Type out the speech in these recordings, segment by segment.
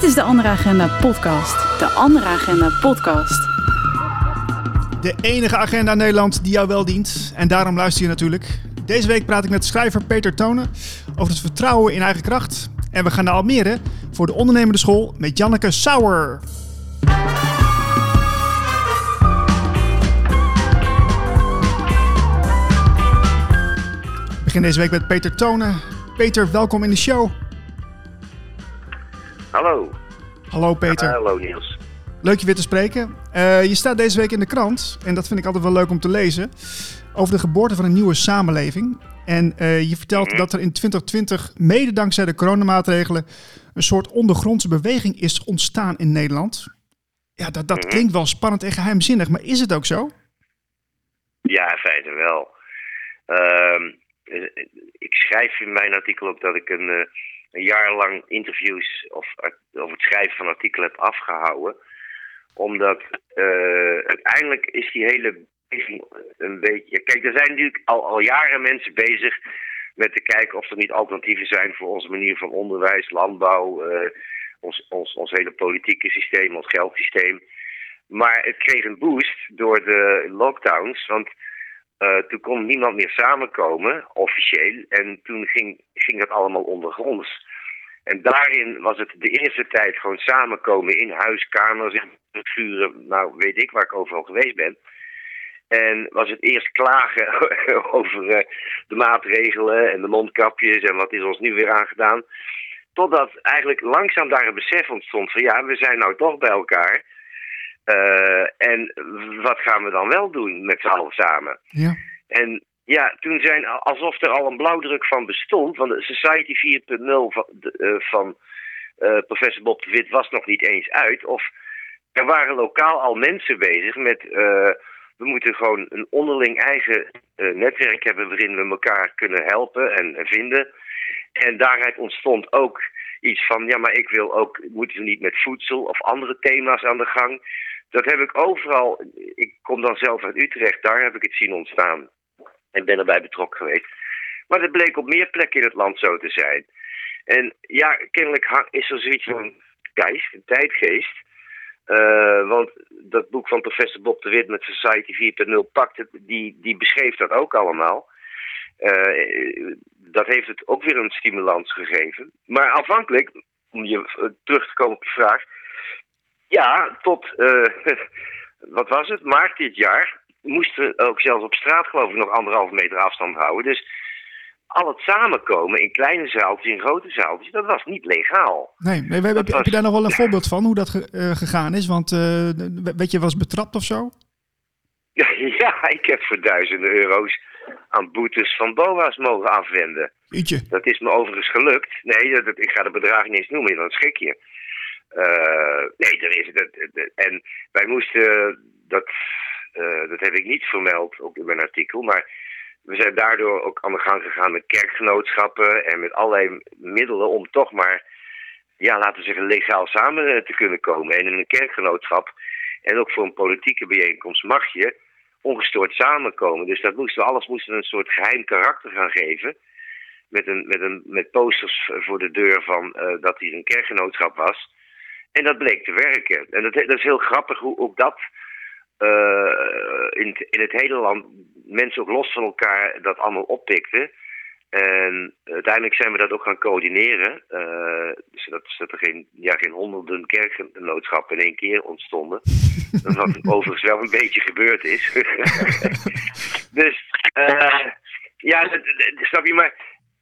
Dit is de Andere Agenda podcast. De Andere Agenda podcast. De enige agenda Nederland die jou wel dient. En daarom luister je natuurlijk. Deze week praat ik met schrijver Peter Tonen over het vertrouwen in eigen kracht. En we gaan naar Almere voor de ondernemende school met Janneke Sauer. Ik begin deze week met Peter Tonen. Peter, welkom in de show. Hallo. Hallo Peter. Hallo Niels. Leuk je weer te spreken. Uh, je staat deze week in de krant, en dat vind ik altijd wel leuk om te lezen, over de geboorte van een nieuwe samenleving. En uh, je vertelt Mhm. dat er in 2020, mede dankzij de coronamaatregelen, een soort ondergrondse beweging is ontstaan in Nederland. Ja, dat, dat Mhm. klinkt wel spannend en geheimzinnig, maar is het ook zo? Ja, in feite wel. Ehm, eh, ik schrijf in mijn artikel ook dat ik een, eh, een jaar lang interviews of, het schrijven van artikelen heb afgehouden. Omdat eh, uiteindelijk is die hele een beetje. Kijk, er zijn natuurlijk al, al jaren mensen bezig met te kijken of er niet alternatieven zijn voor onze manier van onderwijs, landbouw, eh, ons, ons, ons hele politieke systeem, ons geldsysteem. Maar het kreeg een boost door de lockdowns. Want eh, toen kon niemand meer samenkomen, officieel. En toen ging, ging dat allemaal ondergronds. En daarin was het de eerste tijd gewoon samenkomen in huiskamers, in vuren, nou weet ik waar ik overal geweest ben. En was het eerst klagen over eh, de maatregelen en de mondkapjes en wat is ons nu weer aangedaan. Totdat eigenlijk langzaam daar een besef ontstond van ja, we zijn nou toch bij elkaar. Eh, en wat gaan we dan wel doen met z'n allen samen? Ja. En ja, toen zijn alsof er al een blauwdruk van bestond. Want de Society 4.0 van, eh, van eh, professor Bob de Wit was nog niet eens uit. Of er waren lokaal al mensen bezig met. we moeten gewoon een onderling eigen netwerk hebben waarin we elkaar kunnen helpen en, en vinden. En daaruit ontstond ook iets van, ja, maar ik wil ook, moeten we niet met voedsel of andere thema's aan de gang. Dat heb ik overal, ik kom dan zelf uit Utrecht, daar heb ik het zien ontstaan. En ben erbij betrokken geweest. Maar dat bleek op meer plekken in het land zo te zijn. En ja, kennelijk is er zoiets van een geest, een tijdgeest. Eh, want dat boek van professor Bob de Wit met Society 4.0 pakt het, die, die beschreef dat ook allemaal. Eh, dat heeft het ook weer een stimulans gegeven. Maar afhankelijk, om je eh, terug te komen op je vraag. Ja, tot, eh, wat was het, maart dit jaar moesten we ook zelfs op straat geloof ik nog anderhalf meter afstand houden. Dus al het samenkomen in kleine zaaltjes, in grote zaaltjes, dat was niet legaal. Nee, nee, heb, heb, was- heb je daar nog wel een voorbeeld van hoe dat ge- eh, gegaan is? Want eh, weet je, was betrapt of zo? Ja, ja, ik heb voor duizenden euro's aan boetes van BOA's mogen afwenden. Ietje. Dat is me overigens gelukt. Nee, dat, dat- ik ga de bedragen niet eens noemen, dan schrik je. Eh, nee, er is. Dat, en wij moesten. Dat, eh, dat heb ik niet vermeld, ook in mijn artikel. Maar we zijn daardoor ook aan de gang gegaan met kerkgenootschappen. En met allerlei middelen om toch maar. Ja, laten we zeggen, legaal samen eh, te kunnen komen. En in een kerkgenootschap. En ook voor een politieke bijeenkomst mag je ongestoord samenkomen. Dus dat moesten, alles moesten een soort geheim karakter gaan geven met, een, met, een, met posters voor de deur van dat hier een kerkgenootschap was. En dat bleek te werken. En dat, dat is heel grappig hoe ook dat eh, in, het- in het hele land mensen ook los van elkaar dat allemaal oppikten. En uiteindelijk zijn we dat ook gaan coördineren. eh, zodat, zodat er geen, ja, geen honderden kerkgenootschappen in één keer ontstonden. Wat overigens wel een beetje gebeurd is. dus eh, ja, dat- dat- snap je maar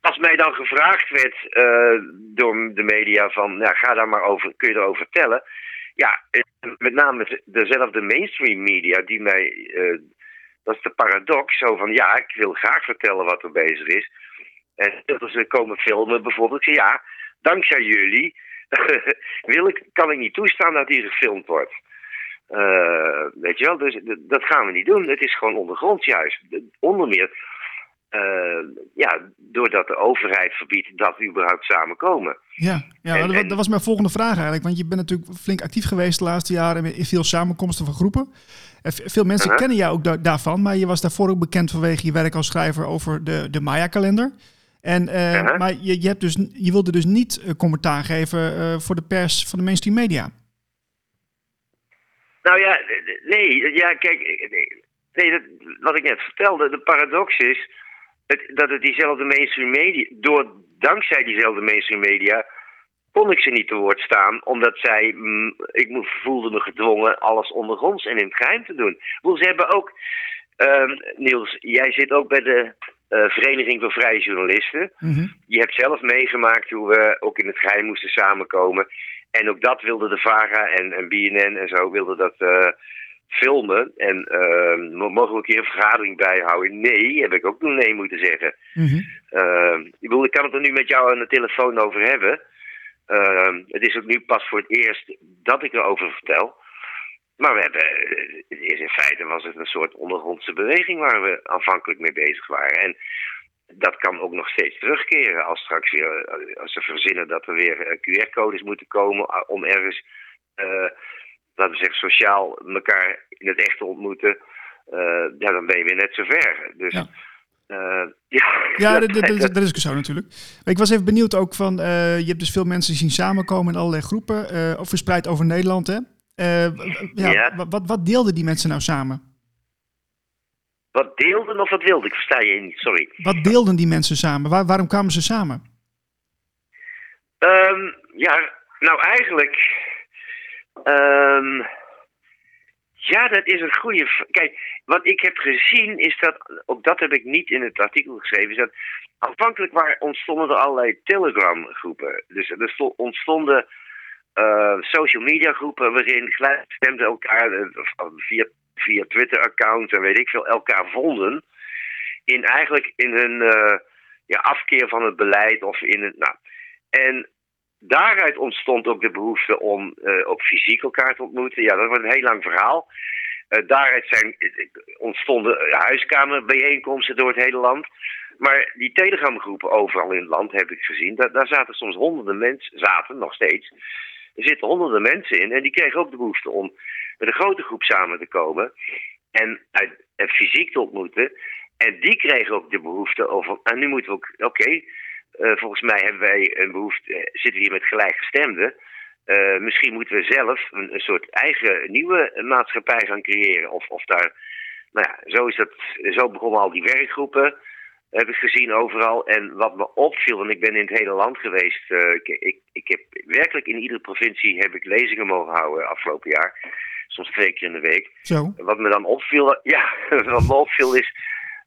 als mij dan gevraagd werd eh, door de media van, nou, ga daar maar over, kun je erover vertellen? Ja, eh, met name dezelfde mainstream media die mij, eh, dat is de paradox, zo van, ja, ik wil graag vertellen wat er bezig is. En dat ze komen filmen bijvoorbeeld, ja, dankzij jullie wil ik, kan ik niet toestaan dat hier gefilmd wordt. Weet je wel, dus dat gaan we niet doen. Het is gewoon ondergronds juist. Onder meer eh, ja, doordat de overheid verbiedt dat überhaupt samenkomen. Ja, ja En- dat, en- was mijn volgende vraag eigenlijk. Want je bent natuurlijk flink actief geweest de laatste jaren in veel samenkomsten van groepen. En v- veel mensen Uh-huh. kennen jou ook da- daarvan, maar je was daarvoor ook bekend vanwege je werk als schrijver over de, de Maya-kalender. En, uh, Ja. Maar je, je, hebt dus, je wilde dus niet commentaar geven voor de pers van de mainstream media. Nou ja, nee, ja, kijk, nee, nee dat, wat ik net vertelde, de paradox is het, dat het diezelfde mainstream media, door, dankzij diezelfde mainstream media, kon ik ze niet te woord staan, omdat zij, mm, ik voelde me gedwongen alles ondergronds en in het geheim te doen. Wel, ze hebben ook, uh, Niels, jij zit ook bij de uh, Vereniging voor Vrije Journalisten. Mm -hmm. Je hebt zelf meegemaakt hoe we ook in het geheim moesten samenkomen. En ook dat wilde de VARA en, en BNN en zo wilden dat uh, filmen. En uh, mogen we een keer een vergadering bijhouden? Nee, heb ik ook toen nee moeten zeggen. Mm -hmm. ik, bedoel, ik kan het er nu met jou aan de telefoon over hebben. Uh, het is ook nu pas voor het eerst dat ik erover vertel. Maar we hebben, is in feite was het een soort ondergrondse beweging waar we aanvankelijk mee bezig waren. En dat kan ook nog steeds terugkeren als straks weer, als ze verzinnen dat er weer QR-codes moeten komen om ergens, laten we zeggen, sociaal elkaar in het echt te ontmoeten. Uh, ja, dan ben je weer net zo ver. Dus ja. Uh, ja, ja dat, dat, dat, dat, is ook zo natuurlijk. Ik was even benieuwd ook van, uh, je hebt dus veel mensen zien samenkomen in allerlei groepen, uh, verspreid over Nederland hè. ja, ja. Wat, wat deelden die mensen nou samen? Wat deelden of wat wilden? Ik versta je niet, sorry. Wat deelden die mensen samen? Waar, waarom kwamen ze samen? Um, ja, nou eigenlijk... Um, ja, dat is een goede. Kijk, wat ik heb gezien is dat, ook dat heb ik niet in het artikel geschreven, is dat aanvankelijk ontstonden er allerlei Telegram groepen. Dus er ontstonden uh, social media groepen waarin gelijkstemden elkaar uh, via, via Twitter-accounts en weet ik veel, elkaar vonden. In eigenlijk in hun ja, afkeer van het beleid of in het. Nou, en daaruit ontstond ook de behoefte om uh, ook fysiek elkaar te ontmoeten. Ja, dat was een heel lang verhaal. Uh, daaruit zijn, ontstonden huiskamerbijeenkomsten door het hele land. Maar die telegramgroepen overal in het land heb ik gezien. Daar, zaten soms honderden mensen, zaten nog steeds. Er zitten honderden mensen in en die kregen ook de behoefte om met een grote groep samen te komen. En, uit, en fysiek te ontmoeten. En die kregen ook de behoefte over, en nu moeten we ook, oké, volgens mij hebben wij een behoefte, uh, zitten we hier met gelijkgestemden. Uh, misschien moeten we zelf een, een, soort eigen nieuwe maatschappij gaan creëren. Of, of daar, nou ja, zo, is dat, zo begonnen al die werkgroepen, heb ik gezien overal. En wat me opviel, en ik ben in het hele land geweest. ik, ik, ik heb werkelijk in iedere provincie heb ik lezingen mogen houden afgelopen jaar. Soms twee keer in de week. Zo. Wat me dan opviel, ja, wat me opviel is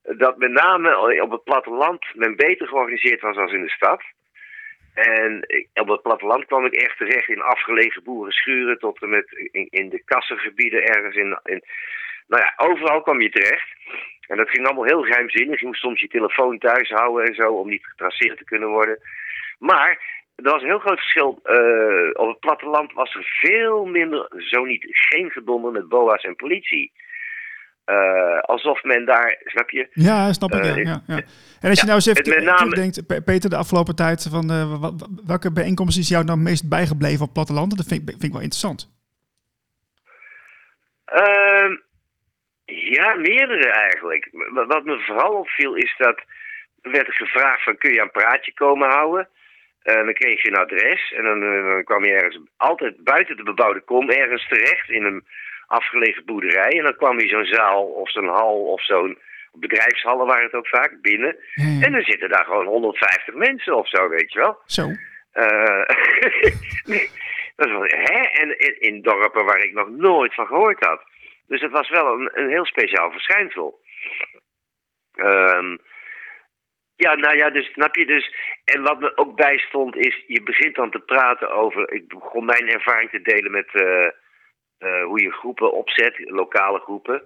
dat met name op het platteland men beter georganiseerd was als in de stad. En op het platteland kwam ik echt terecht in afgelegen boerenschuren tot met in, de kassengebieden ergens. In, nou ja, overal kwam je terecht. En dat ging allemaal heel geheimzinnig. Je moest soms je telefoon thuis houden en zo om niet getraceerd te kunnen worden. Maar er was een heel groot verschil. Uh, op het platteland was er veel minder, zo niet, geen gedonder met boa's en politie. Uh, alsof men daar, snap je? Ja, snap ik. Uh, ja, ja, ja. En als je nou eens even name, denkt, Peter, de afgelopen tijd, van uh, welke bijeenkomsten is jou nou meest bijgebleven op platteland? Dat vind ik, vind ik wel interessant. Uh, ja, meerdere eigenlijk. Wat me vooral opviel is dat er werd gevraagd van kun je een praatje komen houden? En dan kreeg je een adres en dan, dan kwam je ergens altijd buiten de bebouwde kom ergens terecht in een afgelegen boerderij. En dan kwam je zo'n zaal of zo'n hal of zo'n bedrijfshallen waren het ook vaak binnen. En dan zitten daar gewoon 150 mensen of zo, weet je wel. Zo. Uh, nee, dat wel, hè? En in, in, dorpen waar ik nog nooit van gehoord had. Dus het was wel een, een heel speciaal verschijnsel. Um, ja, nou ja, dus snap je dus. En wat me ook bijstond is, je begint dan te praten over. Ik begon mijn ervaring te delen met. Uh, uh, hoe je groepen opzet, lokale groepen.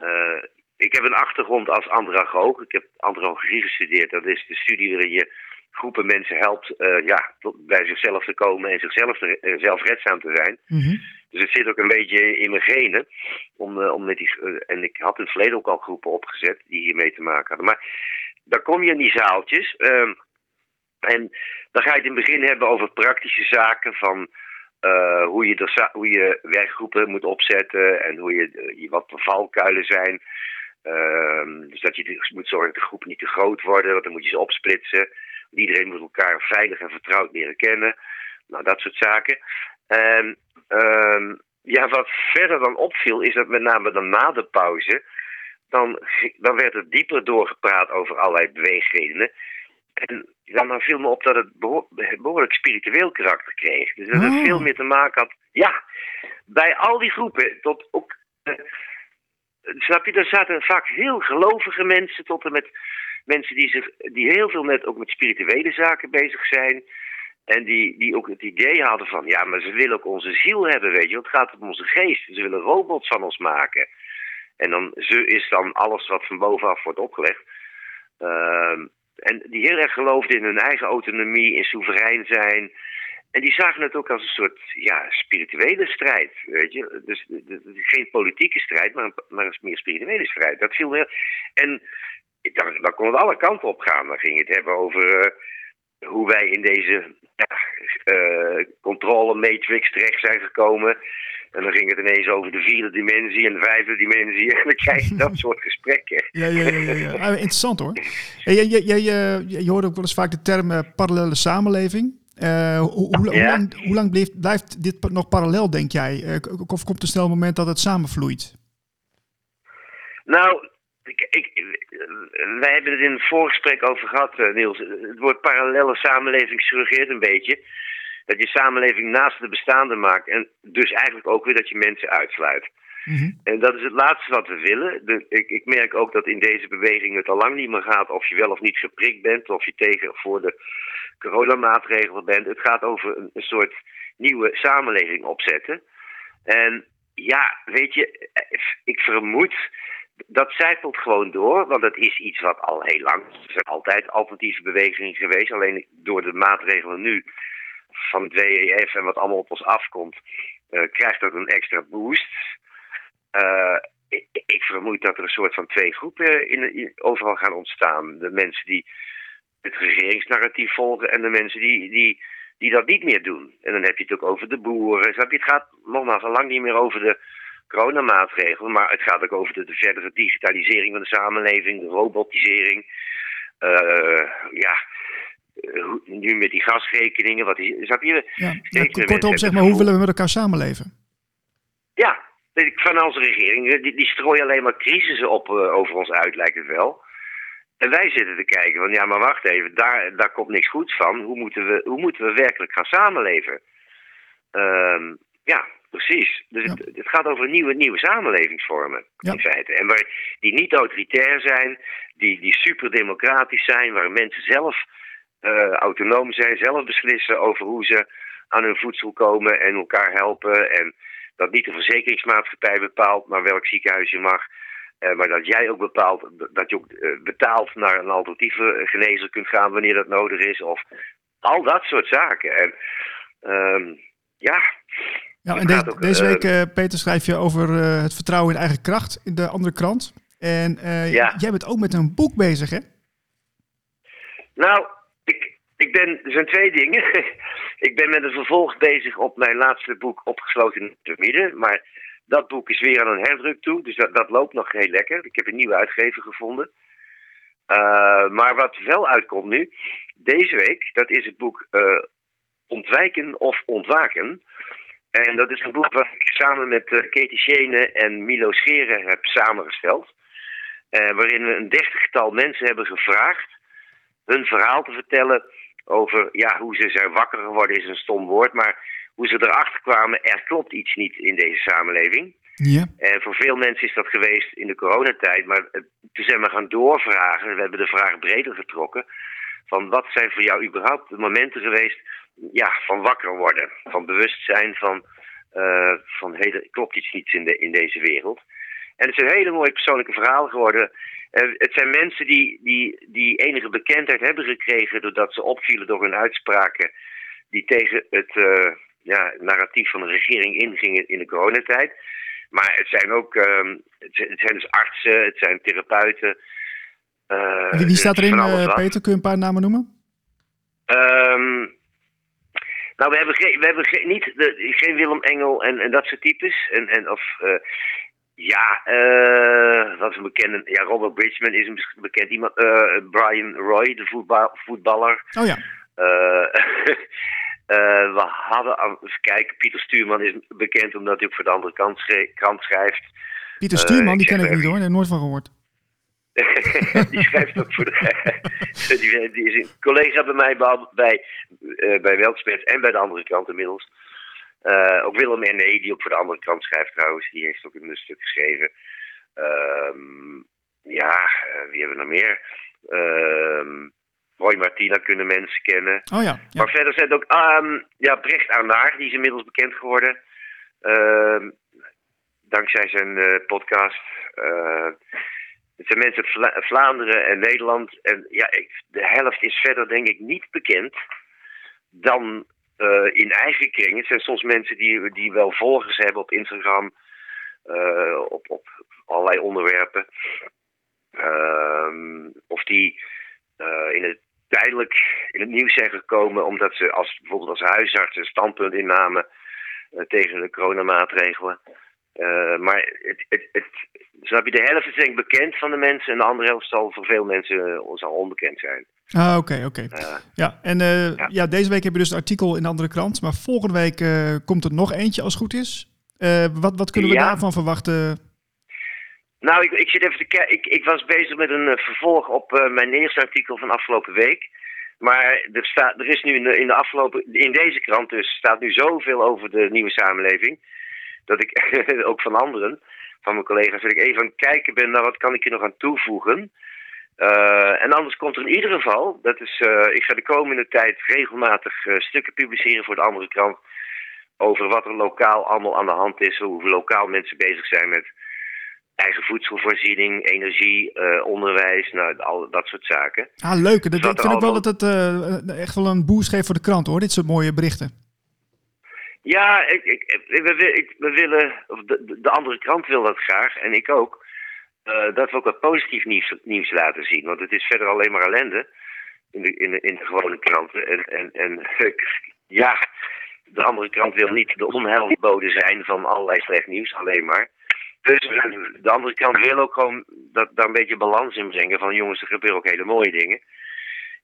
Uh, ik heb een achtergrond als andragoog. Ik heb andragogie gestudeerd. Dat is de studie waarin je groepen mensen helpt uh, ja, tot bij zichzelf te komen en zichzelf te, zelfredzaam te zijn. Mm -hmm. Dus het zit ook een beetje in mijn genen. Om, om met die, en ik had in het verleden ook al groepen opgezet die hiermee te maken hadden. Maar dan kom je in die zaaltjes. en dan ga je het in het begin hebben over praktische zaken van... Uh, hoe, je hoe je werkgroepen moet opzetten en hoe je, uh, wat de valkuilen zijn. Ehm, dus dat je de- moet zorgen dat de groepen niet te groot worden, want dan moet je ze opsplitsen. Iedereen moet elkaar veilig en vertrouwd leren kennen. Nou, dat soort zaken. En ehm, ja, wat verder dan opviel, is dat met name dan na de pauze, dan, dan werd er dieper doorgepraat over allerlei beweegredenen. En dan, viel me op dat het beho- behoorlijk spiritueel karakter kreeg. Dus dat het Oh. veel meer te maken had. Ja, bij al die groepen, tot ook. eh, snap je, er zaten vaak heel gelovige mensen tot en met mensen die, zich, die heel veel met, ook met spirituele zaken bezig zijn. En die, die ook het idee hadden van, ja, maar ze willen ook onze ziel hebben, weet je. Het gaat om onze geest. Ze willen robots van ons maken. En dan ze is dan alles wat van bovenaf wordt opgelegd. Ehm, en die heel erg geloofden in hun eigen autonomie, in soeverein zijn. En die zagen het ook als een soort ja, spirituele strijd, weet je. Dus geen politieke strijd, maar een, maar een meer spirituele strijd. Dat viel me... En dan, dan kon het alle kanten op gaan. Dan ging het hebben over eh, hoe wij in deze ja, eh, controle-matrix terecht zijn gekomen. En dan ging het ineens over de vierde dimensie en de vijfde dimensie. En dan krijg je dat soort gesprekken. Ja, ja, ja, ja. Ah, interessant hoor. Je, je, je, je, hoort ook wel eens vaak de term eh, parallele samenleving. Eh, hoe, Ja. lang, hoe lang blijft, blijft dit nog parallel, denk jij? Eh, of komt er snel een moment dat het samenvloeit? Nou, ik, ik, wij hebben het in het voorgesprek over gehad, eh, Niels. Het woord parallele samenleving suggereert een beetje dat je samenleving naast de bestaande maakt. En dus eigenlijk ook weer dat je mensen uitsluit. Mhm. En dat is het laatste wat we willen. De, ik, ik merk ook dat in deze beweging het al lang niet meer gaat of je wel of niet geprikt bent, of je tegen of voor de coronamaatregelen bent. Het gaat over een, een soort nieuwe samenleving opzetten. En ja, weet je, ik vermoed dat zijpelt gewoon door, want dat is iets wat al heel lang. Er zijn altijd alternatieve bewegingen geweest, alleen door de maatregelen nu van het WEF en wat allemaal op ons afkomt, eh, krijgt dat een extra boost. Eh, ik, ik vermoed dat er een soort van twee groepen in, overal gaan ontstaan. De mensen die het regeringsnarratief volgen en de mensen die, die, die dat niet meer doen. En dan heb je het ook over de boeren. Snap je? Het gaat nogmaals al lang niet meer over de coronamaatregelen, maar het gaat ook over de, de verdere digitalisering van de samenleving, de robotisering. Eh, ja, nu met die gasrekeningen, wat is? Ja, ja, Steeds meer kortom, zeg maar, hoe willen we met elkaar samenleven? Ja, van onze regering. eh, Die, die strooien alleen maar crisissen op eh, over ons uit, lijkt het wel. En wij zitten te kijken van, ja, maar wacht even, daar, daar komt niks goeds van. Hoe moeten we, hoe moeten we werkelijk gaan samenleven? Ehm, ja, precies. Dus Ja. het, het gaat over nieuwe, nieuwe samenlevingsvormen, Ja. in feite. En waar, die niet autoritair zijn, die, die super democratisch zijn, waar mensen zelf eh, autonoom zijn, zelf beslissen over hoe ze aan hun voedsel komen en elkaar helpen. En dat niet de verzekeringsmaatschappij bepaalt, maar welk ziekenhuis je mag. Eh, maar dat jij ook bepaalt dat je ook eh, betaalt naar een alternatieve genezer kunt gaan wanneer dat nodig is. Of al dat soort zaken. En ehm, ja. Ja, en de- ook, deze week, Peter, schrijf je over het vertrouwen in eigen kracht in de andere krant. En Ja. jij bent ook met een boek bezig, hè? Nou, ik, ben, er zijn twee dingen. ik ben met een vervolg bezig op mijn laatste boek Opgesloten in de midden. Maar dat boek is weer aan een herdruk toe. Dus dat, dat loopt nog heel lekker. Ik heb een nieuwe uitgever gevonden. Eh, maar wat wel uitkomt nu, deze week, dat is het boek eh, Ontwijken of Ontwaken. En dat is een boek wat ik samen met eh, Katie en Milo Scheren heb samengesteld. Waarin we een dertigtal mensen hebben gevraagd hun verhaal te vertellen over ja, hoe ze zijn wakker geworden, is een stom woord, maar hoe ze erachter kwamen, er klopt iets niet in deze samenleving. Ja. En voor veel mensen is dat geweest in de coronatijd, maar eh, toen zijn we gaan doorvragen, we hebben de vraag breder getrokken, van wat zijn voor jou überhaupt de momenten geweest ja, van wakker worden, van bewustzijn van, eh van hey, er klopt iets niet in, de, in deze wereld. En het zijn hele mooie persoonlijke verhalen geworden. Eh, het zijn mensen die, die, die enige bekendheid hebben gekregen doordat ze opvielen door hun uitspraken die tegen het eh, ja, narratief van de regering ingingen in de coronatijd. Maar het zijn ook ehm, het zijn, het zijn dus artsen, het zijn therapeuten. eh, Wie, wie staat erin, wat. Peter? Kun je een paar namen noemen? Ehm, nou, we hebben, geen, we hebben geen, niet de, geen Willem Engel en, en dat soort types. En, en, of, Ja, eh, wat is een bekende... Ja, Robert Bridgman is een bekend iemand. eh, Brian Roy, de voetbal, voetballer. Oh ja. Eh, we hadden... kijken, Pieter Stuurman is bekend omdat hij ook voor de andere kant, krant schrijft. Pieter Stuurman, die ken ik niet hoor. Daar heb ik nooit van gehoord. die schrijft ook voor de. die, die is een collega bij mij bij, bij, eh, bij Weltspets en bij de andere kant inmiddels. Eh, ook Willem R. Nee, die ook voor de andere kant schrijft trouwens. Die heeft ook een stuk geschreven. Ehm, ja, eh, wie hebben we nog meer? Ehm, Roy Martina kunnen mensen kennen. Oh ja. ja. Maar verder zijn het ook ehm, ja, Brecht Arnaar, die is inmiddels bekend geworden. Dankzij zijn eh, podcast. Het zijn mensen uit Vla- Vlaanderen en Nederland. En ja, ik, de helft is verder denk ik niet bekend dan eh, in eigen kring. Het zijn soms mensen die, die wel volgers hebben op Instagram. eh, op, op allerlei onderwerpen. Ehm, of die eh, in het tijdelijk in het nieuws zijn gekomen omdat ze als, bijvoorbeeld als huisarts een standpunt innamen tegen de coronamaatregelen. Eh, maar het, het, het, snap je, de helft is denk ik bekend van de mensen en de andere helft zal voor veel mensen eh, zal onbekend zijn. Ah, oké, oké. Eh, Ja, en Ja. ja. deze week heb je dus een artikel in de andere krant. Maar volgende week komt er nog eentje als het goed is. Wat, wat kunnen we Ja. daarvan verwachten? Nou, ik, ik zit even te kijken. Ik, ik was bezig met een vervolg op mijn eerste artikel van afgelopen week. Maar er, staat, er is nu in de, in de afgelopen. In deze krant dus staat nu zoveel over de nieuwe samenleving. Dat ik ook van anderen, van mijn collega's, dat ik even aan het kijken ben naar wat kan ik er nog aan toevoegen. Eh, en anders komt er in ieder geval, dat is, eh, ik ga de komende tijd regelmatig eh, stukken publiceren voor de andere krant. Over wat er lokaal allemaal aan de hand is, hoe lokaal mensen bezig zijn met eigen voedselvoorziening, energie, onderwijs, nou, al dat soort zaken. Ah, leuk. Dat, Wat ik vind ook wel dat het echt wel een boost geeft voor de krant hoor. Dit soort mooie berichten. Ja, ik, ik, we, willen, de, de- de andere krant wil dat graag, en ik ook, eh, dat we ook wat positief nieuws, nieuws laten zien. Want het is verder alleen maar ellende in de, in de, in de gewone kranten. En, en, en ja, de andere krant wil niet de onheilbode zijn van allerlei slecht nieuws, alleen maar. Dus de andere kant wil ook gewoon dat, daar een beetje balans in brengen van jongens, er gebeuren ook hele mooie dingen.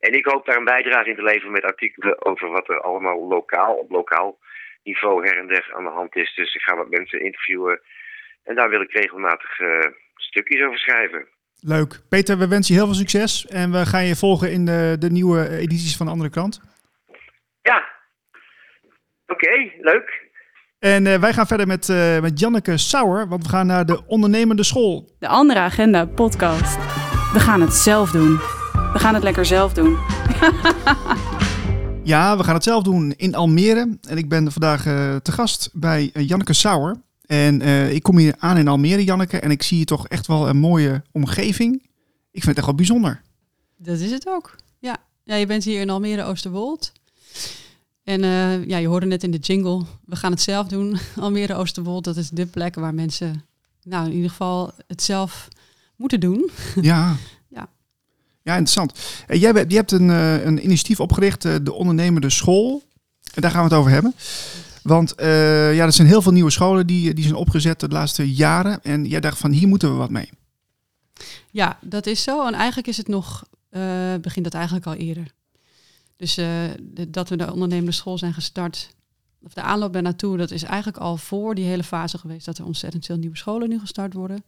En ik hoop daar een bijdrage in te leveren met artikelen over wat er allemaal lokaal, op lokaal niveau her en der aan de hand is. Dus ik ga wat mensen interviewen. En daar wil ik regelmatig eh, stukjes over schrijven. Leuk. Peter, we wensen je heel veel succes. En we gaan je volgen in de, de nieuwe edities van de andere krant. Ja. Oké, leuk. En eh, wij gaan verder met, eh, met Janneke Sauer, want we gaan naar de ondernemende school. De Andere Agenda podcast. We gaan het zelf doen. We gaan het lekker zelf doen. Ja, we gaan het zelf doen in Almere. En ik ben vandaag eh, te gast bij eh, Janneke Sauer. En eh, ik kom hier aan in Almere, Janneke. En ik zie hier toch echt wel een mooie omgeving. Ik vind het echt wel bijzonder. Dat is het ook. Ja, ja je bent hier in Almere Oosterwold. En ja, je hoorde net in de jingle, we gaan het zelf doen. Almere Oosterwold, dat is de plek waar mensen, nou in ieder geval, het zelf moeten doen. Ja. Ja. Interessant. Eh, jij, je hebt een, eh, een initiatief opgericht, eh, de Ondernemende School. En daar gaan we het over hebben. Want ja, er zijn heel veel nieuwe scholen die, die zijn opgezet de laatste jaren. En jij dacht van, hier moeten we wat mee. Ja, dat is zo. En eigenlijk is het nog, begint dat eigenlijk al eerder. Dus dat we de ondernemende school zijn gestart, of de aanloop daar naartoe, dat is eigenlijk al voor die hele fase geweest dat er ontzettend veel nieuwe scholen nu gestart worden.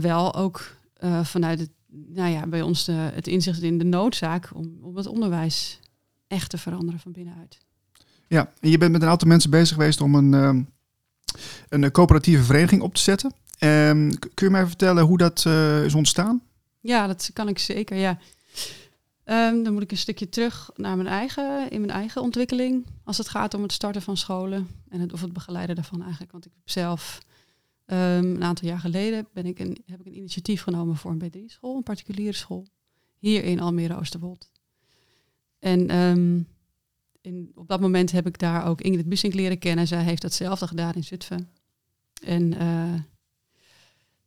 Wel ook vanuit het, nou ja, bij ons de, het inzicht in de noodzaak om, om het onderwijs echt te veranderen van binnenuit. Ja, en je bent met een aantal mensen bezig geweest om een, ehm, een coöperatieve vereniging op te zetten. Ehm, kun je mij vertellen hoe dat eh, is ontstaan? Ja, dat kan ik zeker, ja. Ehm, dan moet ik een stukje terug naar mijn eigen, in mijn eigen ontwikkeling. Als het gaat om het starten van scholen en het, of het begeleiden daarvan eigenlijk. Want ik heb zelf ehm, een aantal jaar geleden ben ik een, heb ik een initiatief genomen voor een B3-school, een particuliere school. Hier in Almere Oosterwold. En ehm, in, op dat moment heb ik daar ook Ingrid Bussink leren kennen. Zij heeft datzelfde gedaan in Zutphen. En eh,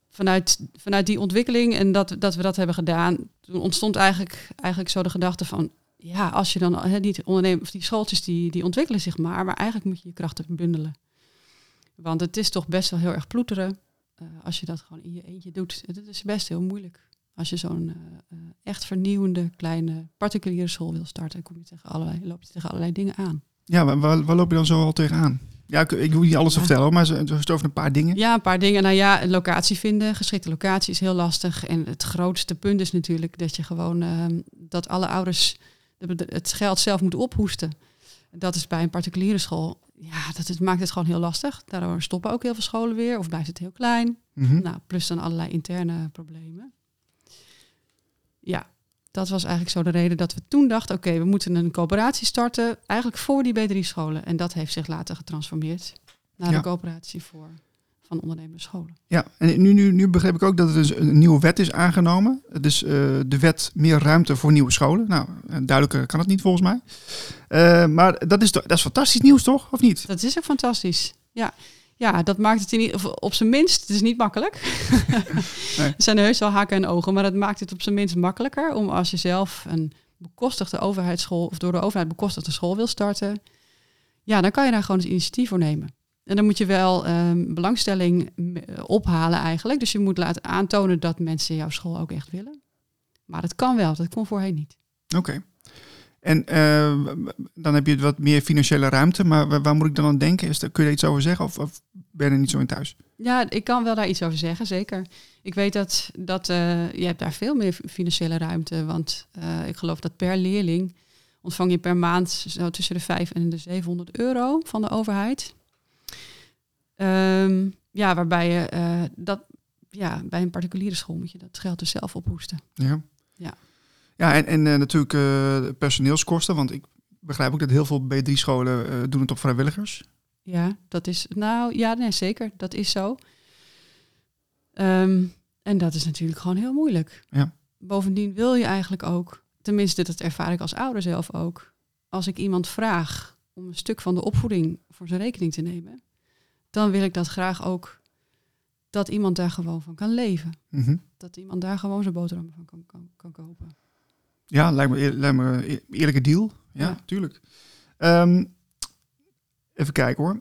vanuit, vanuit die ontwikkeling en dat, dat we dat hebben gedaan, toen ontstond eigenlijk, eigenlijk zo de gedachte van, ja, als je dan hè, die ondernemen, of die schooltjes die, die ontwikkelen zich maar, maar eigenlijk moet je je krachten bundelen. Want het is toch best wel heel erg ploeteren. eh, als je dat gewoon in je eentje doet. Het is best heel moeilijk. Als je zo'n eh, echt vernieuwende kleine particuliere school wil starten, kom je tegen allerlei, loop je tegen allerlei dingen aan. Ja, waar, waar, loop je dan zo al tegenaan? Ja, ik, ik hoef niet alles Ja. vertellen, maar zo is het over een paar dingen. Ja, een paar dingen. Nou ja, een locatie vinden, geschikte locatie is heel lastig. En het grootste punt is natuurlijk dat je gewoon ehm, dat alle ouders de- de- het geld zelf moeten ophoesten. Dat is bij een particuliere school. Ja, dat het maakt het gewoon heel lastig. Daardoor stoppen ook heel veel scholen weer of blijft het heel klein. Mhm. Nou, plus dan allerlei interne problemen. Ja, dat was eigenlijk zo de reden dat we toen dachten... oké, we moeten een coöperatie starten, eigenlijk voor die B3-scholen. En dat heeft zich later getransformeerd naar Ja. een coöperatie voor van ondernemende scholen. Ja, en nu, nu, nu begreep ik ook dat er dus een nieuwe wet is aangenomen. Het is eh, de wet meer ruimte voor nieuwe scholen. Nou, eh, duidelijker kan het niet volgens mij. Eh, maar dat is, dat is fantastisch nieuws, toch? Of niet? Dat is ook fantastisch. Ja, ja dat maakt het in ieder op zijn minst. Het is niet makkelijk. Nee. Er zijn heus wel haken en ogen, maar dat maakt het op zijn minst makkelijker om als je zelf een bekostigde overheidsschool of door de overheid bekostigde school wil starten. Ja, dan kan je daar gewoon eens initiatief voor nemen. En dan moet je wel ehm, belangstelling m- ophalen eigenlijk. Dus je moet laten aantonen dat mensen jouw school ook echt willen. Maar dat kan wel, dat kon voorheen niet. Oké. En eh, dan heb je wat meer financiële ruimte. Maar waar, waar moet ik dan aan denken? Is, kun je iets over zeggen? Of, of ben je er niet zo in thuis? Ja, ik kan wel daar iets over zeggen, zeker. Ik weet dat, dat eh, je hebt daar veel meer financiële ruimte. Want eh, ik geloof dat per leerling ontvang je per maand zo tussen de 5 en de 700 euro van de overheid. Ehm, ja, waarbij je eh, dat ja, bij een particuliere school moet je dat geld dus zelf ophoesten. Ja. Ja. Ja, en, en eh, natuurlijk eh, personeelskosten. Want ik begrijp ook dat heel veel B3-scholen eh, doen het op vrijwilligers. Ja, dat is. Nou ja, nee, zeker. Dat is zo. Ehm, en dat is natuurlijk gewoon heel moeilijk. Ja. Bovendien wil je eigenlijk ook, tenminste, dat ervaar ik als ouder zelf ook. Als ik iemand vraag om een stuk van de opvoeding voor zijn rekening te nemen, dan wil ik dat graag ook dat iemand daar gewoon van kan leven. Mhm. Dat iemand daar gewoon zijn boterhammen van kan, kan, kan kopen. Ja, lijkt me, lijkt me een eerlijke deal. Ja, Ja. tuurlijk. Ehm, even kijken hoor.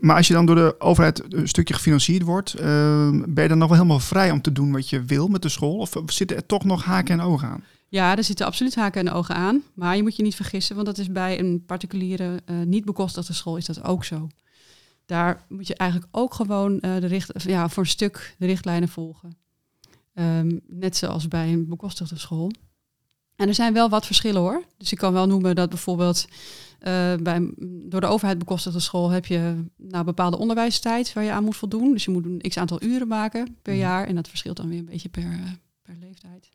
Maar als je dan door de overheid een stukje gefinancierd wordt, ehm, ben je dan nog wel helemaal vrij om te doen wat je wil met de school? Of zitten er toch nog haken en ogen aan? Ja, er zitten absoluut haken en ogen aan. Maar je moet je niet vergissen, want dat is bij een particuliere, eh, niet bekostigde school is dat ook zo. Daar moet je eigenlijk ook gewoon eh, de richt, ja, voor een stuk de richtlijnen volgen. Ehm, net zoals bij een bekostigde school. En er zijn wel wat verschillen hoor. Dus ik kan wel noemen dat bijvoorbeeld eh, bij door de overheid bekostigde school heb je nou, bepaalde onderwijstijd waar je aan moet voldoen. Dus je moet een x aantal uren maken per Mhm. jaar. En dat verschilt dan weer een beetje per, eh, per leeftijd.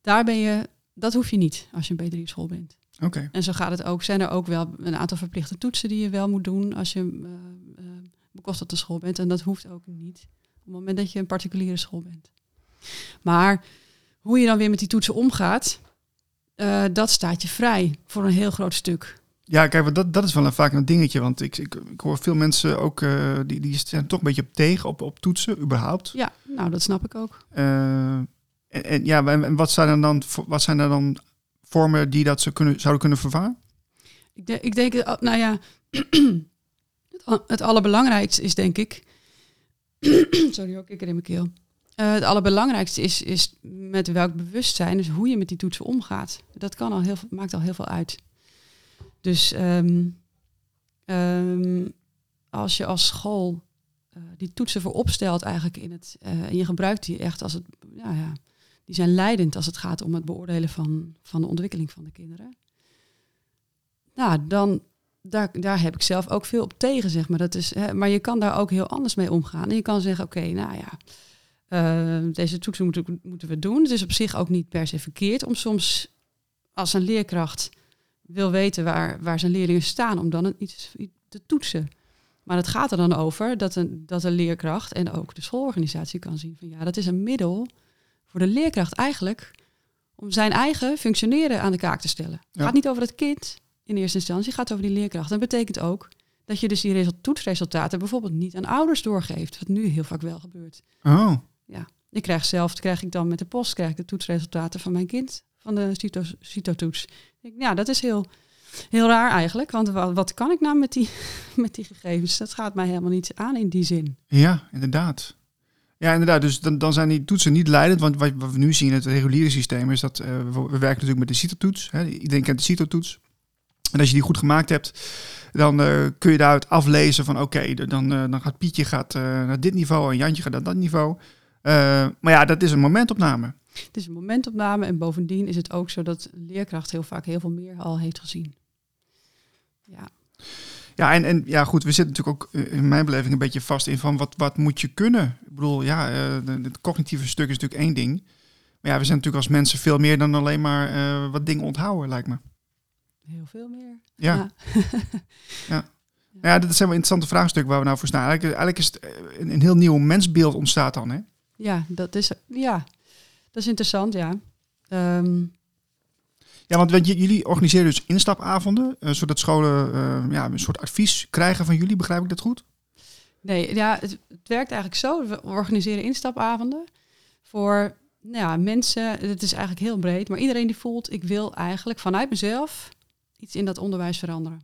Daar ben je, dat hoef je niet als je een B3-school bent. Oké. En zo gaat het ook. Zijn er ook wel een aantal verplichte toetsen die je wel moet doen als je uh, uh, bekostigde school bent. En dat hoeft ook niet op het moment dat je een particuliere school bent. Maar hoe je dan weer met die toetsen omgaat, uh, dat staat je vrij voor een heel groot stuk. Ja, kijk, dat, dat is wel een, vaak een dingetje. Want ik, ik, ik hoor veel mensen ook, uh, die, die zijn toch een beetje op tegen op, op toetsen, überhaupt. Ja, nou, dat snap ik ook. Uh, en, en, ja, en wat zijn er dan, wat zijn er dan vormen die dat ze kunnen, zouden kunnen vervangen? Ik, ik denk, uh, nou ja, het, allerbelangrijkste is denk ik. Sorry, ook ik in mijn keel. Uh, het allerbelangrijkste is, is met welk bewustzijn, dus hoe je met die toetsen omgaat. Dat kan al heel, maakt al heel veel uit. Dus um, um, als je als school uh, die toetsen voor opstelt eigenlijk in het, en je gebruikt die echt als het, ja, ja, die zijn leidend als het gaat om het beoordelen van, van de ontwikkeling van de kinderen. Nou, dan, daar, daar heb ik zelf ook veel op tegen, zeg maar. Dat is, hè, maar je kan daar ook heel anders mee omgaan. En je kan zeggen, oké, nou ja, uh, deze toetsen moeten, moeten we doen. Het is op zich ook niet per se verkeerd om soms als een leerkracht wil weten waar, waar zijn leerlingen staan, om dan iets te toetsen. Maar het gaat er dan over dat een, dat een leerkracht en ook de schoolorganisatie kan zien van ja, dat is een middel voor de leerkracht eigenlijk om zijn eigen functioneren aan de kaak te stellen. Het Ja. gaat niet over het kind in eerste instantie, het gaat over die leerkracht. Dat betekent ook dat je dus die result- toetsresultaten bijvoorbeeld niet aan ouders doorgeeft, wat nu heel vaak wel gebeurt. Oh, Ik krijg zelf, krijg ik dan met de post, krijg ik de toetsresultaten van mijn kind, van de CITO- CITO-toets. Ik denk, Ja, dat is heel, heel raar eigenlijk, want wat, wat kan ik nou met die, met die gegevens? Dat gaat mij helemaal niet aan in die zin. ja, inderdaad. Ja, inderdaad. Dus dan, dan zijn die toetsen niet leidend. Want wat, we nu zien in het reguliere systeem is dat eh, we, we werken natuurlijk met de CITO-toets. Iedereen kent de CITO-toets. En als je die goed gemaakt hebt, dan eh, kun je daaruit aflezen van oké, dan, eh, dan gaat Pietje gaat, naar dit niveau en Jantje gaat naar dat niveau. maar ja, dat is een momentopname. Het is een momentopname en bovendien is het ook zo dat leerkracht heel vaak heel veel meer al heeft gezien. Ja. Ja, en, en ja, goed, we zitten natuurlijk ook eh, in mijn beleving een beetje vast in van wat, wat moet je kunnen? Ik bedoel, ja, uh, het cognitieve stuk is natuurlijk één ding. Maar ja, we zijn natuurlijk als mensen veel meer dan alleen maar uh, wat dingen onthouden, lijkt me. Heel veel meer. Ja. Ja. ja. Nou ja, dat zijn wel interessante vraagstukken waar we nou voor staan. Eigenlijk, eigenlijk is het een, een heel nieuw mensbeeld ontstaat dan, hè? Ja, dat is, ja, dat is interessant, ja. Um, ja, want jullie organiseren dus instapavonden, uh, zodat scholen uh, ja, een soort advies krijgen van jullie. Begrijp ik dat goed? Nee, ja, het, het werkt eigenlijk zo. We organiseren instapavonden voor nou ja, mensen. Het is eigenlijk heel breed, maar iedereen die voelt, ik wil eigenlijk vanuit mezelf iets in dat onderwijs veranderen.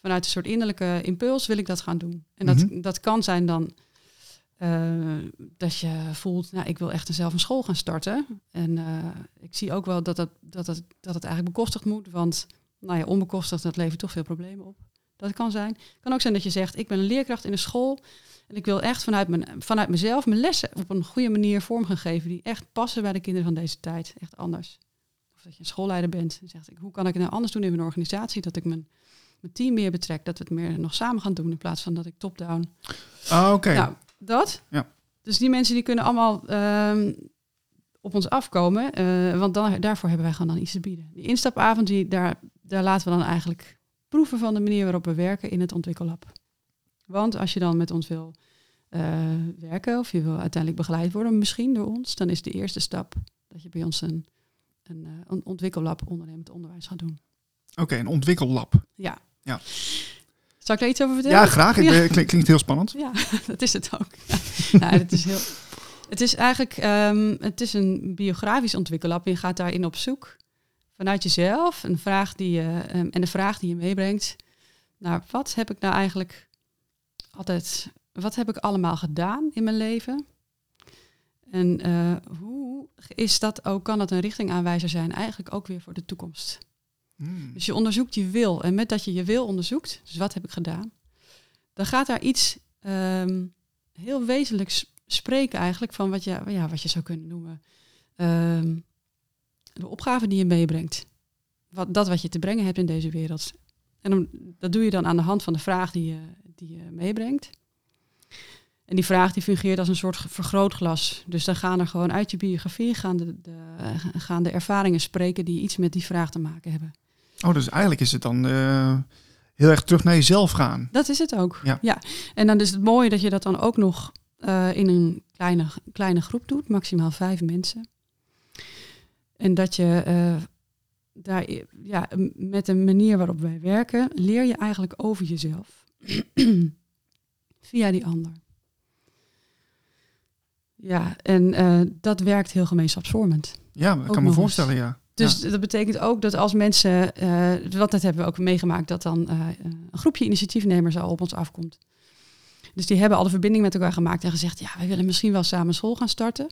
Vanuit een soort innerlijke impuls wil ik dat gaan doen. En dat, mhm. dat kan zijn dan dat je voelt, nou, ik wil echt zelf een school gaan starten. En uh, ik zie ook wel dat, dat, dat, het, dat het eigenlijk bekostigd moet. Want nou ja, onbekostigd, dat levert toch veel problemen op. Dat kan zijn. Het kan ook zijn dat je zegt, ik ben een leerkracht in een school. En ik wil echt vanuit, mijn, vanuit mezelf mijn lessen op een goede manier vorm gaan geven. Die echt passen bij de kinderen van deze tijd. Echt anders. Of dat je een schoolleider bent en zegt, hoe kan ik het nou anders doen in mijn organisatie? Dat ik mijn, mijn team meer betrek. Dat we het meer nog samen gaan doen in plaats van dat ik top-down. Ah, oké. Nou, dat. Ja. Dus die mensen die kunnen allemaal ehm, op ons afkomen. Uh, want dan, daarvoor hebben wij gewoon dan iets te bieden. Die instapavond, die, daar, daar laten we dan eigenlijk proeven van de manier waarop we werken in het ontwikkellab. Want als je dan met ons wil uh, werken of je wil uiteindelijk begeleid worden, misschien door ons, dan is de eerste stap dat je bij ons een, een, uh, een ontwikkellab ondernemend onderwijs gaat doen. Oké, een ontwikkellab. Ja. ja. Zal ik er iets over vertellen? Ja, graag. Het ja. klinkt heel spannend. Ja, dat is het ook. Nou, het, is heel, het is eigenlijk um, het is een biografisch ontwikkelab. Je gaat daarin op zoek vanuit jezelf. Een vraag die je, um, en de vraag die je meebrengt. Nou, wat heb ik nou eigenlijk altijd... Wat heb ik allemaal gedaan in mijn leven? En uh, hoe is dat ook, kan dat een richtingaanwijzer zijn, eigenlijk ook weer voor de toekomst? Hmm. Dus je onderzoekt je wil. En met dat je je wil onderzoekt, dus wat heb ik gedaan, dan gaat daar iets um, heel wezenlijks spreken eigenlijk van wat je, ja, wat je zou kunnen noemen. Um, de opgave die je meebrengt. Wat, dat wat je te brengen hebt in deze wereld. En dat doe je dan aan de hand van de vraag die je, die je meebrengt. En die vraag die fungeert als een soort vergrootglas. Dus dan gaan er gewoon uit je biografie gaan de, de, gaan de ervaringen spreken die iets met die vraag te maken hebben. Oh, dus eigenlijk is het dan uh, heel erg terug naar jezelf gaan. Dat is het ook. Ja. ja. En dan is het mooie dat je dat dan ook nog uh, in een kleine, kleine groep doet, maximaal vijf mensen. En dat je uh, daar, ja, met de manier waarop wij werken, leer je eigenlijk over jezelf. Via die ander. Ja, en uh, dat werkt heel gemeenschapsvormend. Ja, dat kan me voorstellen, ja. Dus dat betekent ook dat als mensen, uh, wat dat hebben we ook meegemaakt, dat dan uh, een groepje initiatiefnemers al op ons afkomt. Dus die hebben al de verbinding met elkaar gemaakt en gezegd, ja, wij willen misschien wel samen school gaan starten.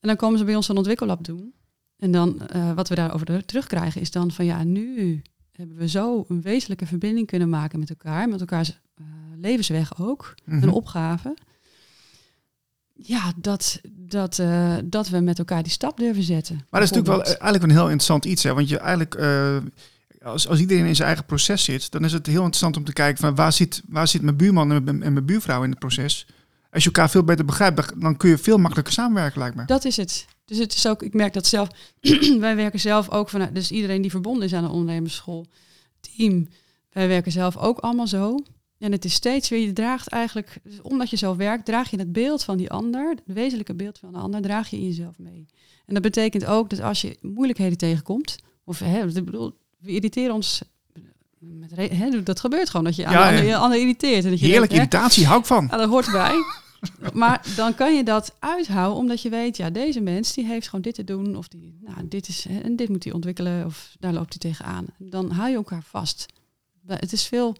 En dan komen ze bij ons een ontwikkellab doen. En dan uh, wat we daarover terugkrijgen is dan van, ja, nu hebben we zo een wezenlijke verbinding kunnen maken met elkaar, met elkaars levensweg ook, mm -hmm. een opgave ja, dat, dat, uh, dat we met elkaar die stap durven zetten. Maar dat is natuurlijk wel eigenlijk een heel interessant iets. Hè? Want je eigenlijk, uh, als, als iedereen in zijn eigen proces zit, dan is het heel interessant om te kijken van waar zit, waar zit mijn buurman en mijn, en mijn buurvrouw in het proces. Als je elkaar veel beter begrijpt, dan kun je veel makkelijker samenwerken, lijkt me. Dat is het. Dus het is ook, ik merk dat zelf, wij werken zelf ook vanuit, dus iedereen die verbonden is aan een ondernemersschool, team, wij werken zelf ook allemaal zo. En het is steeds weer, je draagt eigenlijk, dus omdat je zo werkt, draag je het beeld van die ander, het wezenlijke beeld van de ander, draag je in jezelf mee. En dat betekent ook dat als je moeilijkheden tegenkomt, of hè, bedoel, we irriteren ons, met, hè, dat gebeurt gewoon, dat je ja, aan de ander irriteert. En dat je Heerlijk irritatie, hou ik van. Ja, dat hoort erbij. maar dan kan je dat uithouden, omdat je weet, ja, deze mens die heeft gewoon dit te doen, of die, nou, dit is, en dit moet hij ontwikkelen, of daar loopt hij tegenaan. Dan hou je elkaar vast. Het is veel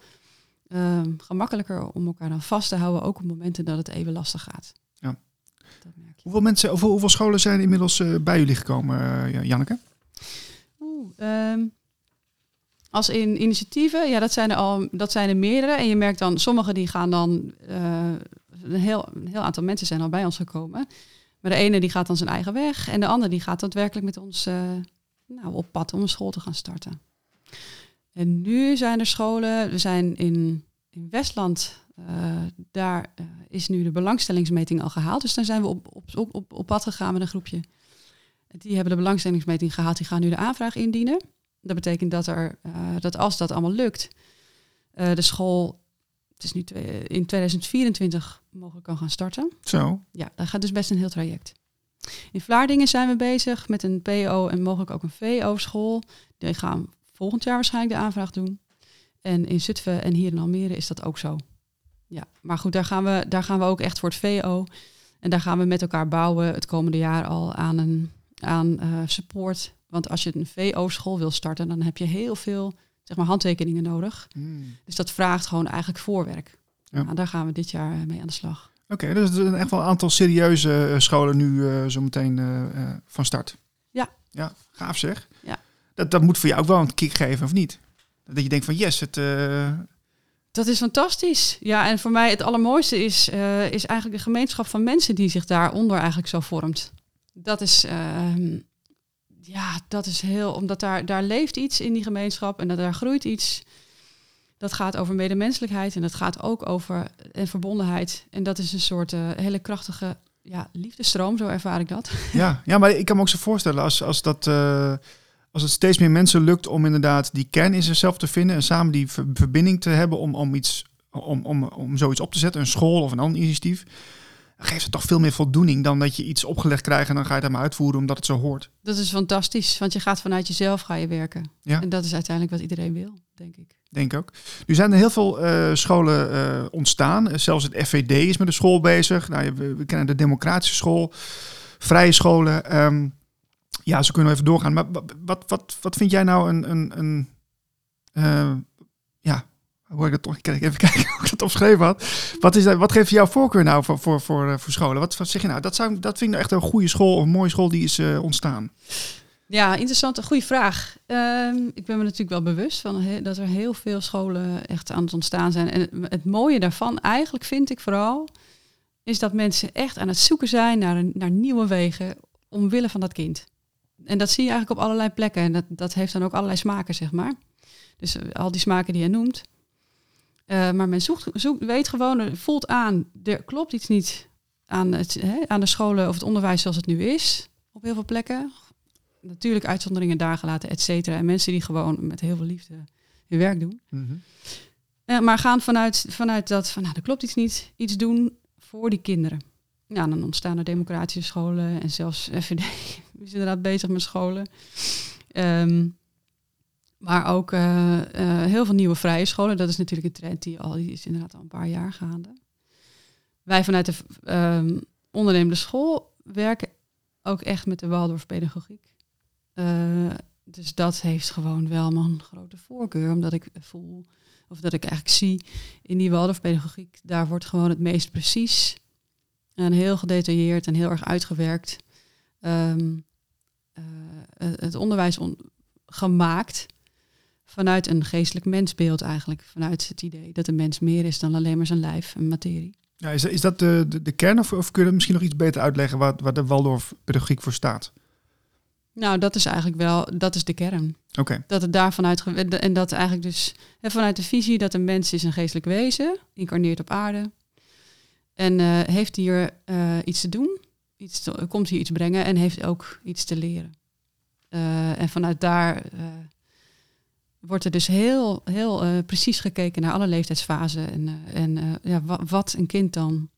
uh, gemakkelijker om elkaar dan vast te houden, ook op momenten dat het even lastig gaat. Ja. Dat merk je. Hoeveel, mensen, hoeveel, hoeveel scholen zijn inmiddels eh, bij jullie gekomen, eh, Janneke? Oeh, ehm, als in initiatieven, ja, dat zijn er al, dat zijn er meerdere. En je merkt dan, sommige die gaan dan, eh, een, heel, een heel aantal mensen zijn al bij ons gekomen. Maar de ene die gaat dan zijn eigen weg en de andere die gaat daadwerkelijk met ons nou, op pad om een school te gaan starten. En nu zijn er scholen, we zijn in, in Westland, eh, daar eh, is nu de belangstellingsmeting al gehaald. Dus daar zijn we op, op, op, op, pad gegaan met een groepje. Die hebben de belangstellingsmeting gehaald, die gaan nu de aanvraag indienen. Dat betekent dat, er, eh, dat als dat allemaal lukt, de school het is nu twee- in 2024 mogelijk kan gaan starten. Zo. Ja, dat gaat dus best een heel traject. In Vlaardingen zijn we bezig met een PO en mogelijk ook een VO-school. Die gaan volgend jaar waarschijnlijk de aanvraag doen. En in Zutphen en hier in Almere is dat ook zo. Ja, maar goed, daar gaan we, daar gaan we ook echt voor het VO. En daar gaan we met elkaar bouwen het komende jaar al aan een aan eh, support. Want als je een VO-school wil starten, dan heb je heel veel zeg maar, handtekeningen nodig. Hmm. Dus dat vraagt gewoon eigenlijk voorwerk. Ja. Nou, daar gaan we dit jaar mee aan de slag. Oké, dus er zijn echt wel een aantal serieuze eh, scholen nu eh, zo meteen eh, eh, van start. Ja. Ja, gaaf zeg. Ja. Dat, dat moet voor jou ook wel een kick geven, of niet? Dat je denkt van yes, het... eh, Dat is fantastisch. Ja, en voor mij het allermooiste is, eh, is eigenlijk de gemeenschap van mensen die zich daaronder eigenlijk zo vormt. Dat is, ehm, ja, dat is heel, omdat daar, daar leeft iets in die gemeenschap en dat daar groeit iets. Dat gaat over medemenselijkheid en dat gaat ook over en verbondenheid. En dat is een soort eh, hele krachtige ja, liefdestroom, zo ervaar ik dat. ja. ja, maar ik kan me ook zo voorstellen als, als, dat, eh, als het steeds meer mensen lukt om inderdaad die kern in zichzelf te vinden en samen die ver- verbinding te hebben om, om, iets, om, om, om zoiets op te zetten, een school of een ander initiatief, geeft het toch veel meer voldoening dan dat je iets opgelegd krijgt en dan ga je het maar uitvoeren omdat het zo hoort. Dat is fantastisch, want je gaat vanuit jezelf ga je werken. Ja. En dat is uiteindelijk wat iedereen wil, denk ik. Denk ook. Nu zijn er heel veel eh, scholen eh, ontstaan. Zelfs het FVD is met een school bezig. Nou, we, we kennen de democratische school, vrije scholen. Ehm, ja, zo kunnen we even doorgaan. Maar wa- wat, wat, wat vind jij nou een... een, een eh, ja, hoe ik dat toch... Kijk, even kijken hoe ik dat opgeschreven had. Wat, is, dat- wat geeft jouw voorkeur nou voor, voor, voor, eh, voor scholen? Wat, wat zeg je nou? Dat, zou, dat vind ik nou echt een goede school, of een mooie school die is eh, ontstaan. Ja, interessante, goede vraag. Ehm, ik ben me natuurlijk wel bewust van dat er heel veel scholen echt aan het ontstaan zijn. En het, het mooie daarvan, eigenlijk vind ik vooral, is dat mensen echt aan het zoeken zijn naar, een, naar nieuwe wegen omwille van dat kind. En dat zie je eigenlijk op allerlei plekken. En dat, dat heeft dan ook allerlei smaken, zeg maar. Dus eh, al die smaken die je noemt. Eh, maar men zoekt, zoekt, weet gewoon, voelt aan, er klopt iets niet aan, het, hè, aan de scholen of het onderwijs zoals het nu is. Op heel veel plekken natuurlijk uitzonderingen daar gelaten, et cetera. En mensen die gewoon met heel veel liefde hun werk doen. Eh, maar gaan vanuit, vanuit dat van, nou, er klopt iets niet, iets doen voor die kinderen. Ja, dan ontstaan er democratische scholen en zelfs FVD is inderdaad bezig met scholen. Ehm, maar ook eh, eh, heel veel nieuwe vrije scholen. Dat is natuurlijk een trend die al is inderdaad al een paar jaar gaande. Wij vanuit de ehm ondernemende school werken ook echt met de Waldorfpedagogiek. Eh, dus dat heeft gewoon wel mijn grote voorkeur, omdat ik voel, of dat ik eigenlijk zie in die Waldorfpedagogiek, daar wordt gewoon het meest precies en heel gedetailleerd en heel erg uitgewerkt ehm, eh, het onderwijs on- gemaakt vanuit een geestelijk mensbeeld eigenlijk, vanuit het idee dat een mens meer is dan alleen maar zijn lijf en materie. Ja, is, is dat de, de, de kern of, of kun je dat misschien nog iets beter uitleggen waar, waar de Waldorf-pedagogiek voor staat? Nou, dat is eigenlijk wel, dat is de kern. Oké. Dat het daar vanuit ge- en dat eigenlijk dus vanuit de visie dat een mens is een geestelijk wezen, incarneert op aarde. En eh, heeft hier eh, iets te doen, iets komt hier iets brengen en heeft ook iets te leren. Eh, en vanuit daar wordt er dus heel, heel precies gekeken naar alle leeftijdsfasen en, en ja, wa- wat een kind dan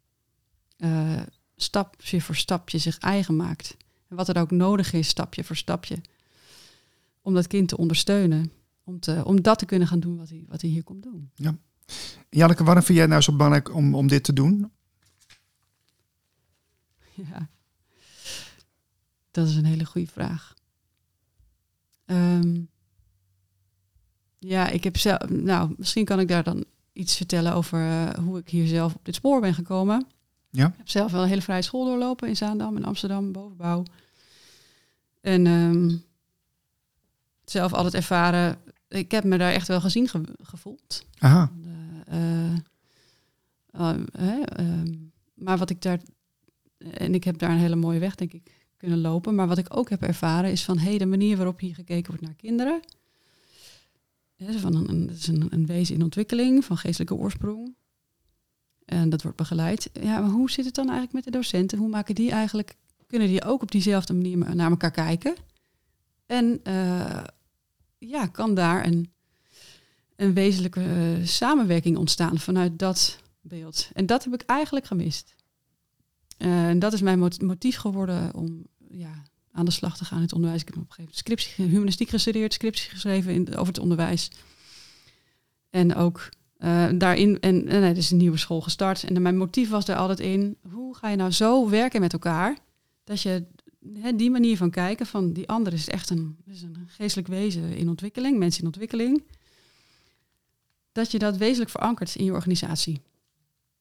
stapje voor stapje zich eigen maakt. En wat er ook nodig is, stapje voor stapje om dat kind te ondersteunen. Om, te, om dat te kunnen gaan doen wat hij, wat hij hier komt doen. Janneke, waarom vind jij nou zo belangrijk om, om dit te doen? Ja. Dat is een hele goede vraag. Ehm, ja, ik heb zelf. Nou, misschien kan ik daar dan iets vertellen over eh, hoe ik hier zelf op dit spoor ben gekomen. Ja. Ik heb zelf wel een hele vrije school doorlopen in Zaandam, in Amsterdam, bovenbouw. En ehm, zelf altijd ervaren, ik heb me daar echt wel gezien ge- gevoeld. Aha. Eh, eh, hè, ehm, maar wat ik daar, en ik heb daar een hele mooie weg, denk ik, kunnen lopen. Maar wat ik ook heb ervaren is van, hey, de manier waarop hier gekeken wordt naar kinderen. Hè, van een, is een, een wezen in ontwikkeling van geestelijke oorsprong. En dat wordt begeleid. Ja, maar hoe zit het dan eigenlijk met de docenten? Hoe maken die eigenlijk, kunnen die ook op diezelfde manier naar elkaar kijken? En eh, ja, kan daar een, een wezenlijke eh, samenwerking ontstaan vanuit dat beeld. En dat heb ik eigenlijk gemist. Eh, en dat is mijn mot- motief geworden om ja, aan de slag te gaan in het onderwijs. Ik heb op een gegeven scriptie, humanistiek gestudeerd, scriptie geschreven over het onderwijs. En ook eh, daarin, en, en er is een nieuwe school gestart. En mijn motief was er altijd in, hoe ga je nou zo werken met elkaar, dat je hè, die manier van kijken van die ander is echt een, is een geestelijk wezen in ontwikkeling, mensen in ontwikkeling, dat je dat wezenlijk verankert in je organisatie.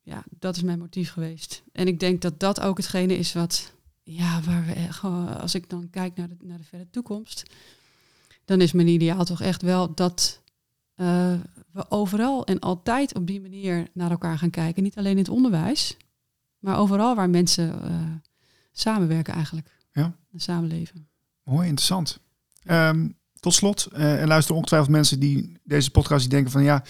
Ja, dat is mijn motief geweest. En ik denk dat dat ook hetgene is wat, ja, waar we echt als ik dan kijk naar de, naar de verre toekomst, dan is mijn ideaal toch echt wel dat eh, we overal en altijd op die manier naar elkaar gaan kijken. Niet alleen in het onderwijs, maar overal waar mensen eh, samenwerken eigenlijk. Ja. En samenleven. Mooi, interessant. Ehm, tot slot, eh er luisteren ongetwijfeld mensen die deze podcast die denken van ja,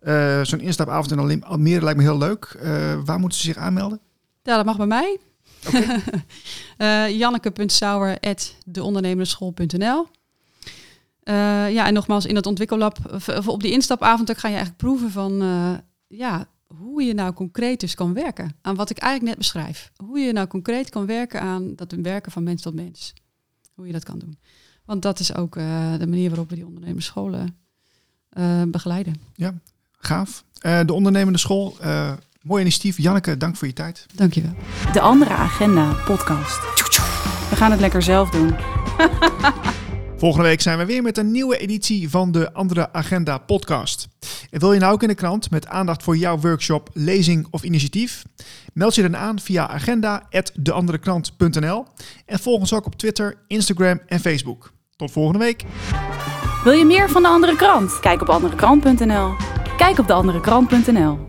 eh, zo'n instapavond in Alm- Almere lijkt me heel leuk. Eh, waar moeten ze zich aanmelden? Ja, dat mag bij mij. Eh Janneke.sauer.deondernemerenschool.nl Eh, ja, en nogmaals, in het ontwikkellab, of- of op die instapavond, ga je eigenlijk proeven van ja, hoe je nou concreet dus kan werken aan wat ik eigenlijk net beschrijf. Hoe je nou concreet kan werken aan dat werken van mens tot mens. Hoe je dat kan doen. Want dat is ook de manier waarop we die ondernemersscholen eh, begeleiden. Gaaf. Eh, de ondernemende school, eh, mooi initiatief. Janneke, dank voor je tijd. Dankjewel. De Andere Agenda podcast. We gaan het lekker zelf doen. Volgende week zijn we weer met een nieuwe editie van de Andere Agenda podcast. En wil je nou ook in de krant met aandacht voor jouw workshop, lezing of initiatief? Meld je dan aan via agenda.deanderekrant.nl en volg ons ook op Twitter, Instagram en Facebook. Tot volgende week. Wil je meer van de andere krant? Kijk op anderekrant.nl. Kijk op deanderekrant.nl.